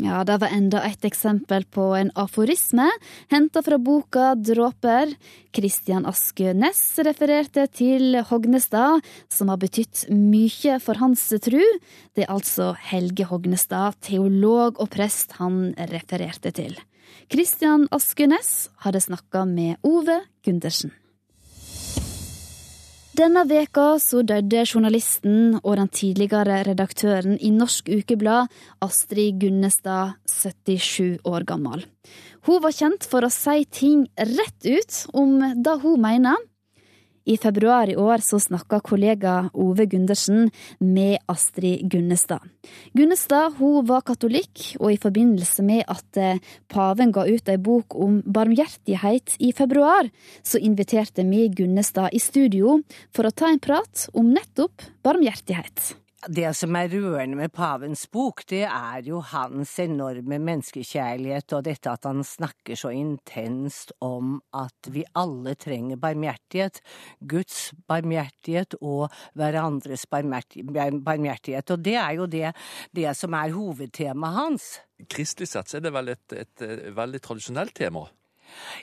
S1: Ja, det var enda et eksempel på en aforisme henta fra boka Dråper. Kristian Aske Næss refererte til Hognestad, som har betydd mye for hans tru. Det er altså Helge Hognestad, teolog og prest, han refererte til. Kristian Aske Næss hadde snakka med Ove Gundersen. Denne veka så døde journalisten og den tidligere redaktøren i Norsk Ukeblad, Astrid Gunnestad, 77 år gammel. Hun var kjent for å si ting rett ut om det hun mener, i februar i år så snakka kollega Ove Gundersen med Astrid Gunnestad. Gunnestad hun var katolikk, og i forbindelse med at eh, paven ga ut ei bok om barmhjertighet i februar, så inviterte vi Gunnestad i studio for å ta en prat om nettopp barmhjertighet.
S13: Det som er rørende med pavens bok, det er jo hans enorme menneskekjærlighet og dette at han snakker så intenst om at vi alle trenger barmhjertighet. Guds barmhjertighet og hverandres barmhjertighet. Og det er jo det, det som er hovedtemaet hans.
S12: Kristelig sett er det vel et, et, et veldig tradisjonelt tema?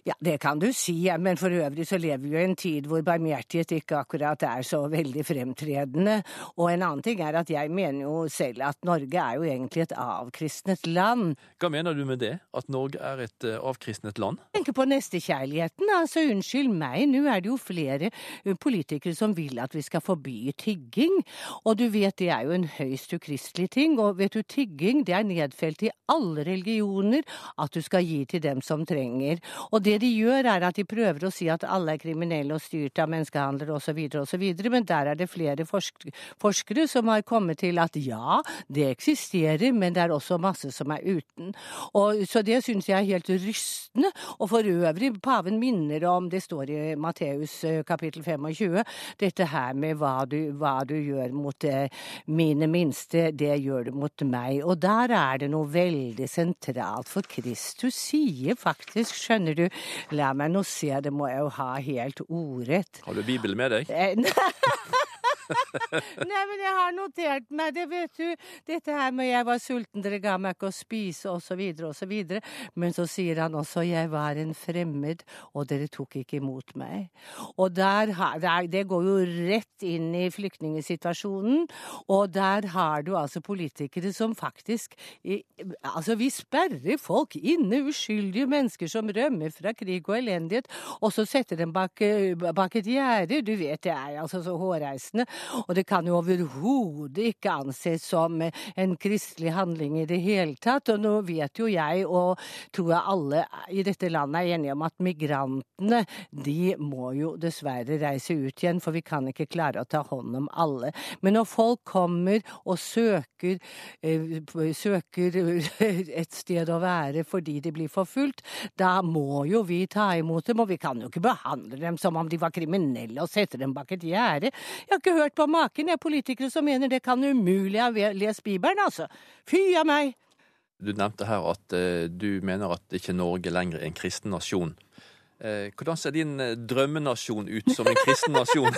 S13: Ja, det kan du si, men for øvrig så lever vi jo i en tid hvor barmhjertighet ikke akkurat er så veldig fremtredende. Og en annen ting er at jeg mener jo selv at Norge er jo egentlig et avkristnet land.
S12: Hva mener du med det? At Norge er et uh, avkristnet land?
S13: Tenker på nestekjærligheten, altså unnskyld meg, nå er det jo flere eh, politikere som vil at vi skal forby tigging. Og du vet det er jo en høyst ukristelig ting, og vet du tigging det er nedfelt i alle religioner at du skal gi til dem som trenger. Og det de gjør, er at de prøver å si at alle er kriminelle og styrt av menneskehandlere osv., osv., men der er det flere forsk forskere som har kommet til at ja, det eksisterer, men det er også masse som er uten. Og, så det syns jeg er helt rystende. Og for øvrig, paven minner om, det står i Matteus eh, kapittel 25, dette her med hva du, hva du gjør mot eh, mine minste, det gjør du mot meg. Og der er det noe veldig sentralt, for Kristus sier faktisk, skjønner skjønner du. La meg nå se, det må jeg jo ha helt ordrett.
S12: Har du Bibelen med deg?
S13: Eh, Nei, men jeg har notert meg det, vet du. Dette her med jeg var sulten, dere ga meg ikke å spise, så videre. Men så sier han også jeg var en fremmed, og dere tok ikke imot meg. Og der, det går jo rett inn i flyktningsituasjonen, og der har du altså politikere som faktisk Altså, vi sperrer folk inne, uskyldige mennesker som rømmer fra krig og elendighet, og så setter dem bak, bak et gjerde. Du vet, det er altså så hårreisende. Og det kan jo overhodet ikke anses som en kristelig handling i det hele tatt. Og nå vet jo jeg, og tror jeg alle i dette landet er enige om at migrantene, de må jo dessverre reise ut igjen, for vi kan ikke klare å ta hånd om alle. Men når folk kommer og søker, eh, søker et sted å være fordi de blir forfulgt, da må jo vi ta imot dem, og vi kan jo ikke behandle dem som om de var kriminelle og sette dem bak et gjerde. Jeg har ikke hørt hørt på maken, jeg politikere som mener det kan umulig ha lest Bibelen, altså. Fy a meg!
S12: Du nevnte her at uh, du mener at ikke Norge lenger er en kristen nasjon. Uh, hvordan ser din uh, drømmenasjon ut som en kristen nasjon?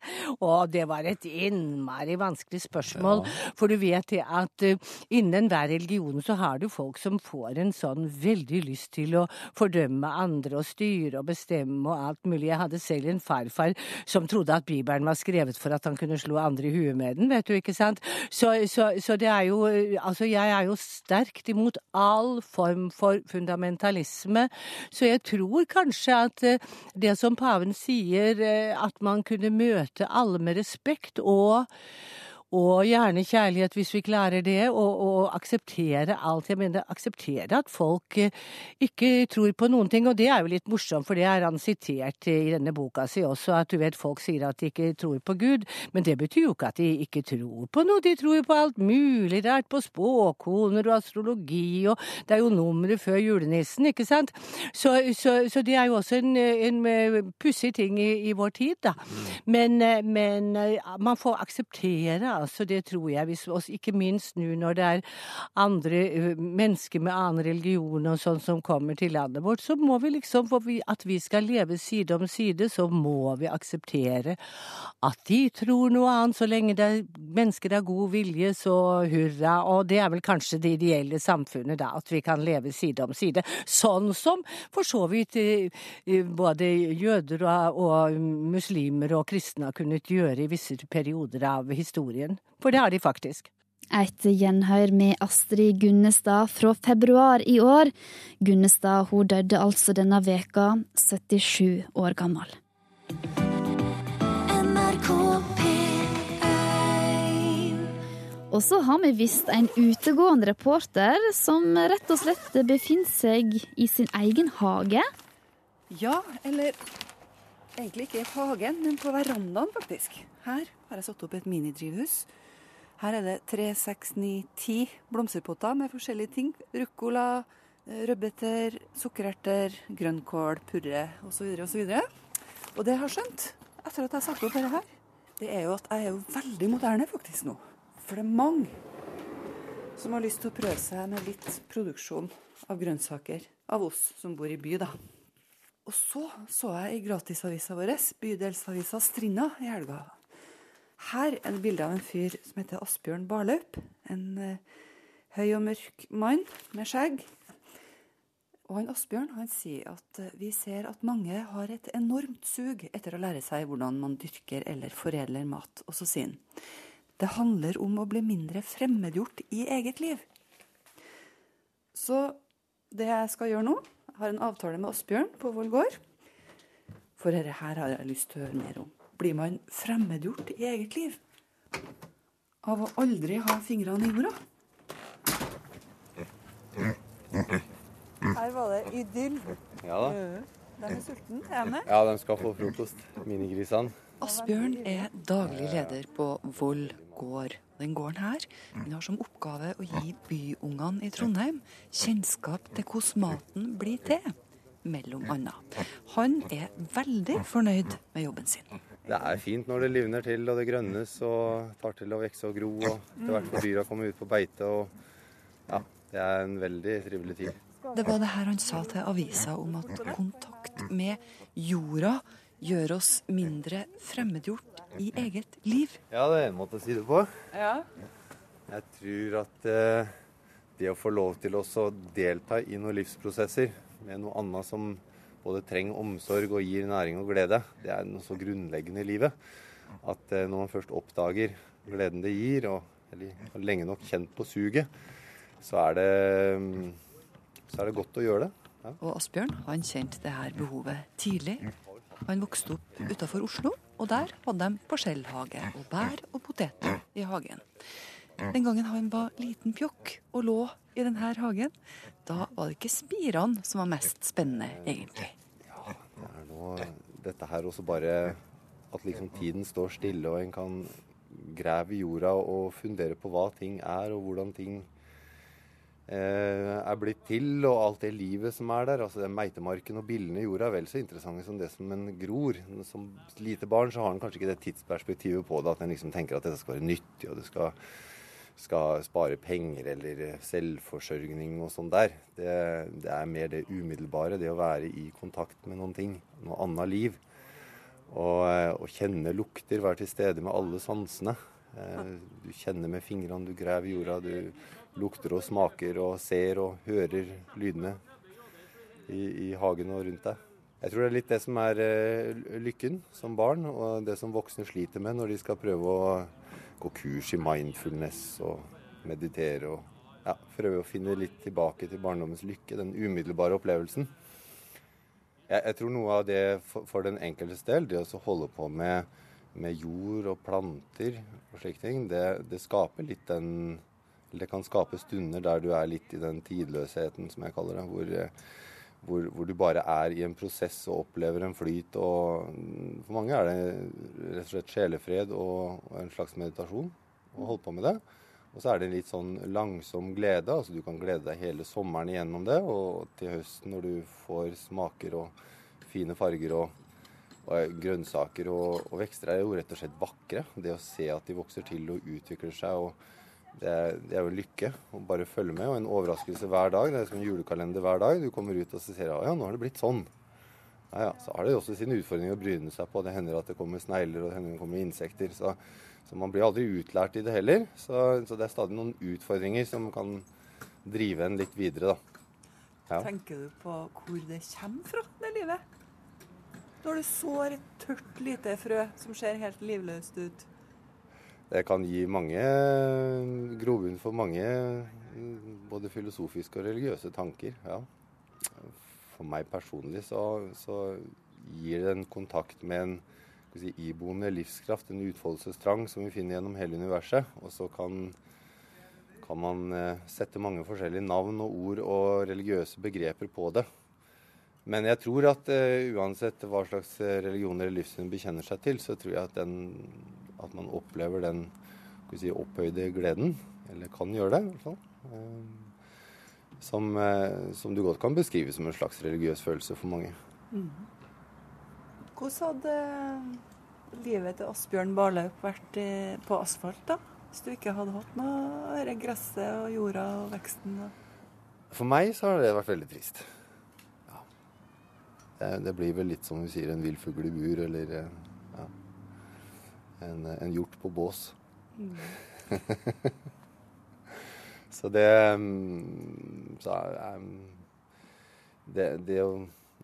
S13: Og det var et innmari vanskelig spørsmål. Ja. For du vet det at uh, innen hver religion så har du folk som får en sånn veldig lyst til å fordømme andre og styre og bestemme og alt mulig. Jeg hadde selv en farfar som trodde at Bibelen var skrevet for at han kunne slå andre i huet med den, vet du, ikke sant? Så, så, så det er jo Altså, jeg er jo sterkt imot all form for fundamentalisme, så jeg tror kanskje at uh, det som paven sier, at man kunne møte alle med respekt og og gjerne kjærlighet hvis vi klarer det, og, og akseptere alt. Jeg mener, akseptere at folk eh, ikke tror på noen ting, og det er jo litt morsomt, for det er han sitert i denne boka si også, at du vet folk sier at de ikke tror på Gud, men det betyr jo ikke at de ikke tror på noe, de tror jo på alt mulig rart, på spåkoner og astrologi, og det er jo nummeret før julenissen, ikke sant? Så, så, så det er jo også en, en eh, pussig ting i, i, vår tid, da. Men, eh, men man får akseptere altså det tror jeg. Hvis, ikke minst nå når det er andre mennesker med annen religion og sånn som kommer til landet vårt, så må vi liksom, for vi, at vi skal leve side om side, så må vi akseptere at de tror noe annet. Så lenge det er mennesker av god vilje, så hurra. Og det er vel kanskje det ideelle samfunnet, da, at vi kan leve side om side. Sånn som for så vidt både jøder og, og muslimer og kristne har kunnet gjøre i visse perioder av historien dagen, for det har de faktisk.
S1: Et gjenhør med Astrid Gunnestad fra februar i år. Gunnestad hun døde altså denne veka, 77 år gammel. Og så har vi visst en utegående reporter som rett og slett befinner seg i sin egen hage.
S3: Ja, eller egentlig ikke i hagen, men på verandaen, faktisk. Her har jeg satt opp et minidrivhus. Her er det tre, seks, ni, ti blomsterpotter med forskjellige ting. Ruccola, eh, rødbeter, sukkererter, grønnkål, purre osv. osv. Og og det jeg har skjønt etter at jeg har sagt opp dette her, det er jo at jeg er jo veldig moderne faktisk nå. For det er mange som har lyst til å prøve seg med litt produksjon av grønnsaker av oss som bor i by, da. Og så så jeg i gratisavisa vår, bydelsavisa Strinda, i helga her er det bilde av en fyr som heter Asbjørn Barlaup. En eh, høy og mørk mann med skjegg. Og han Asbjørn han sier at uh, vi ser at mange har et enormt sug etter å lære seg hvordan man dyrker eller foredler mat. Og så sier han det handler om å bli mindre fremmedgjort i eget liv. Så det jeg skal gjøre nå har en avtale med Asbjørn på Voll gård. For dette her har jeg lyst til å høre mer om blir man fremmedgjort i eget liv av å aldri ha fingrene i jorda. Her var det idyll.
S14: Ja da.
S3: De er sultne, er de
S14: Ja, de skal få frokost. Minigrisene.
S11: Asbjørn er daglig leder på Voll gård. Den gården her den har som oppgave å gi byungene i Trondheim kjennskap til hvordan maten blir til, mellom annet. Han er veldig fornøyd med jobben sin.
S14: Det er fint når det livner til og det grønnes og tar til å vokse og gro. Og etter hvert får dyra komme ut på beite. og ja, Det er en veldig trivelig tid.
S11: Det var det her han sa til avisa om at kontakt med jorda gjør oss mindre fremmedgjort i eget liv.
S14: Ja, det er en måte å si det på.
S3: Ja.
S14: Jeg tror at eh, det å få lov til å delta i noen livsprosesser med noe annet som både trenger omsorg og gir næring og glede. Det er noe så grunnleggende i livet at eh, når man først oppdager gleden det gir, og har lenge nok kjent på suget, så er det, så er det godt å gjøre det.
S11: Ja. Og Asbjørn han kjente det her behovet tidlig. Han vokste opp utafor Oslo, og der hadde de parsellhage og bær og poteter i hagen. Den gangen han var liten pjokk og lå i denne hagen, da var det ikke spirene som var mest spennende, egentlig.
S14: Ja, det er nå dette her også bare at liksom tiden står stille, og en kan grave i jorda og fundere på hva ting er, og hvordan ting eh, er blitt til, og alt det livet som er der. Altså Meitemarken og billene i jorda er vel så interessante som det som en gror. Som lite barn så har en kanskje ikke det tidsperspektivet på det, at en liksom tenker at dette skal være nyttig, og det skal skal spare penger eller selvforsørgning og sånn der. Det, det, er mer det umiddelbare, det å være i kontakt med noen ting, noe annet liv. Og, og kjenne lukter, være til stede med alle sansene. Eh, du kjenner med fingrene, du graver jorda, du lukter og smaker og ser og hører lydene i, i hagen og rundt deg. Jeg tror det er litt det som er eh, lykken som barn, og det som voksne sliter med når de skal prøve å gå kurs i mindfulness og meditere og ja, prøve å finne litt tilbake til barndommens lykke, den umiddelbare opplevelsen. Jeg, jeg tror noe av det for, for den enkeltes del, det å holde på med med jord og planter og slike ting, det, det skaper litt den Det kan skape stunder der du er litt i den tidløsheten, som jeg kaller det. Hvor, hvor, hvor, du bare er i en prosess og opplever en flyt. og For mange er det rett og slett sjelefred og, og en slags meditasjon å holde på med det. Og så er det en litt sånn langsom glede. altså Du kan glede deg hele sommeren igjennom det. Og til høsten når du får smaker og fine farger og og grønnsaker og, og, vekster er jo rett og slett vakre. Det å se at de vokser til og utvikler seg, og det er, det er jo lykke å bare følge med. Og en overraskelse hver dag. Det er som en julekalender hver dag. Du kommer ut og så ser at ja, nå har det blitt sånn. Ja, ja. Så har det også sine utfordringer å bryne seg på. Det hender at det kommer snegler og det hender det kommer insekter. Så, så, man blir aldri utlært i det heller. Så, så, det er stadig noen utfordringer som kan drive en litt videre, da.
S3: Ja. Tenker du på hvor det kommer fra, det livet? når du sår et tørt lite frø som ser helt livløst ut?
S14: Det kan gi mange grobunn for mange både filosofiske og religiøse tanker. ja. For meg personlig så, så gir det en kontakt med en si, iboende livskraft, en utfoldelsestrang som vi finner gjennom hele universet. Og så kan, kan man eh, sette mange forskjellige navn og ord og religiøse begreper på det. Men jeg tror at uh, uansett hva slags eh, religion eller livssyn bekjenner seg til, så tror jeg at, den, at man opplever den si, opphøyde gleden, eller kan gjøre det i hvert fall, uh, som, uh, som, du godt kan beskrive som en slags religiøs følelse for mange. Mm.
S3: Hvordan hadde livet til Asbjørn Barlaup vært på asfalt, da? Hvis du ikke hadde hatt noe gresset og jorda og veksten?
S14: For meg så har det vært veldig trist. Ja. det blir vel litt som vi sier, en vill fugl i bur, eller eh, en, en, hjort på bås. Mm. så det mm, Så um, det, det å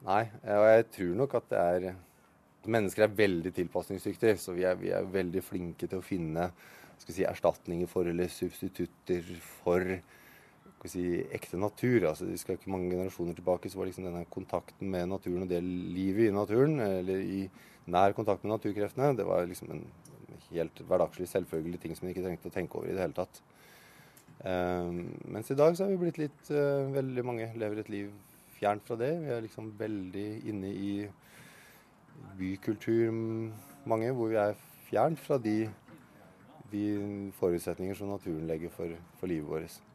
S14: Nei. Og jeg tror nok at det er Mennesker er veldig tilpasningsdyktige, så vi er, vi er veldig flinke til å finne si, erstatninger for eller substitutter for si, ekte natur. altså Vi skal ikke mange generasjoner tilbake, så var liksom denne kontakten med naturen og det livet i naturen, eller i nær kontakt med naturkreftene, det var liksom en helt hverdagslig, selvfølgelig ting som vi ikke trengte å tenke over i det hele tatt. Um, mens i dag så har vi blitt litt uh, Veldig mange lever et liv fjernt fra det. Vi er liksom veldig inne i bykultur, mange, hvor vi er fjernt fra de, de forutsetninger som naturen legger for, for livet vårt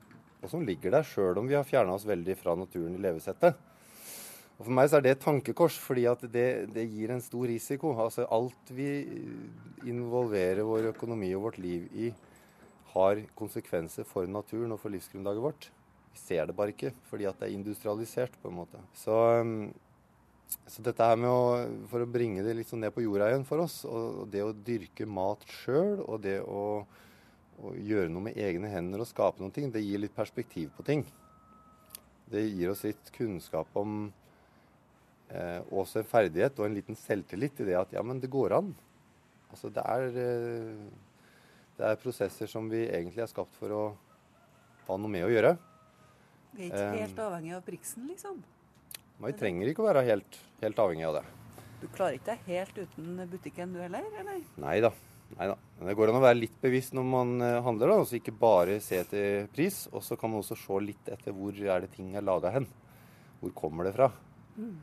S14: og som ligger der sjøl om vi har fjerna oss veldig fra naturen i levesettet. Og For meg så er det et tankekors, fordi at det, det, gir en stor risiko. Altså Alt vi involverer vår økonomi og vårt liv i, har konsekvenser for naturen og for livsgrunnlaget vårt. Vi ser det bare ikke, fordi at det er industrialisert, på en måte. Så, så dette her med å, For å bringe det litt sånn ned på jorda igjen for oss, og det å dyrke mat sjøl, og det å å gjøre noe med egne hender og skape noe, det gir litt perspektiv på ting. Det gir oss litt kunnskap om eh, også en ferdighet og en liten selvtillit i det at ja, men det går an. Altså det er, eh, det er prosesser som vi egentlig er skapt for å ha noe med å gjøre.
S3: Vi er ikke eh, helt avhengig av priksen, liksom?
S14: Vi trenger ikke å være helt, helt avhengig av det.
S3: Du klarer ikke deg helt uten butikken du heller, eller?
S14: Nei da. Nei da. Det går an å være litt bevisst når man eh, handler, da, Altså ikke bare se etter pris. Og så kan man også se litt etter hvor er det ting er laga hen. Hvor kommer det fra? Mm.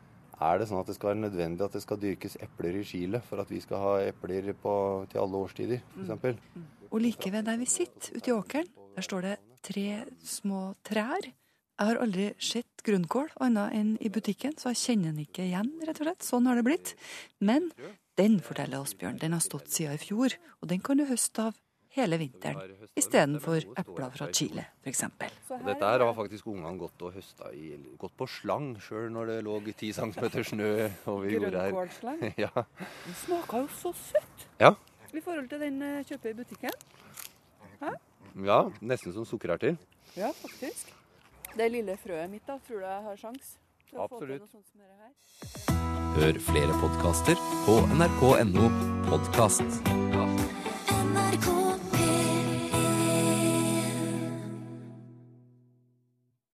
S14: Er det sånn at det skal være nødvendig at det skal dyrkes epler i Chile for at vi skal ha epler på, til alle årstider, f.eks.? Mm.
S11: mm. Og like ved der vi sitter, ute i åkeren, der står det tre små trær. Jeg har aldri sett grønnkål annet enn i butikken, så jeg kjenner den ikke igjen, rett og slett. Sånn har det blitt. Men den, forteller Asbjørn, den har stått siden i fjor, og den kan du høste av hele vinteren, istedenfor epler fra Chile f.eks.
S14: Dette her har faktisk ungene gått og høsta i, gått på slang sjøl når det lå ti centimeter snø over jordet her.
S3: Grønnkålslang? ja. Den smaker jo så søtt
S14: ja.
S3: i forhold til den uh, kjøper i butikken. Hæ?
S14: Ja, nesten som sukkererter.
S3: Ja, faktisk. Det lille frøet mitt, da, tror du jeg har sjans
S14: Absolutt.
S8: Hør flere podkaster på nrk.no podkast. NRK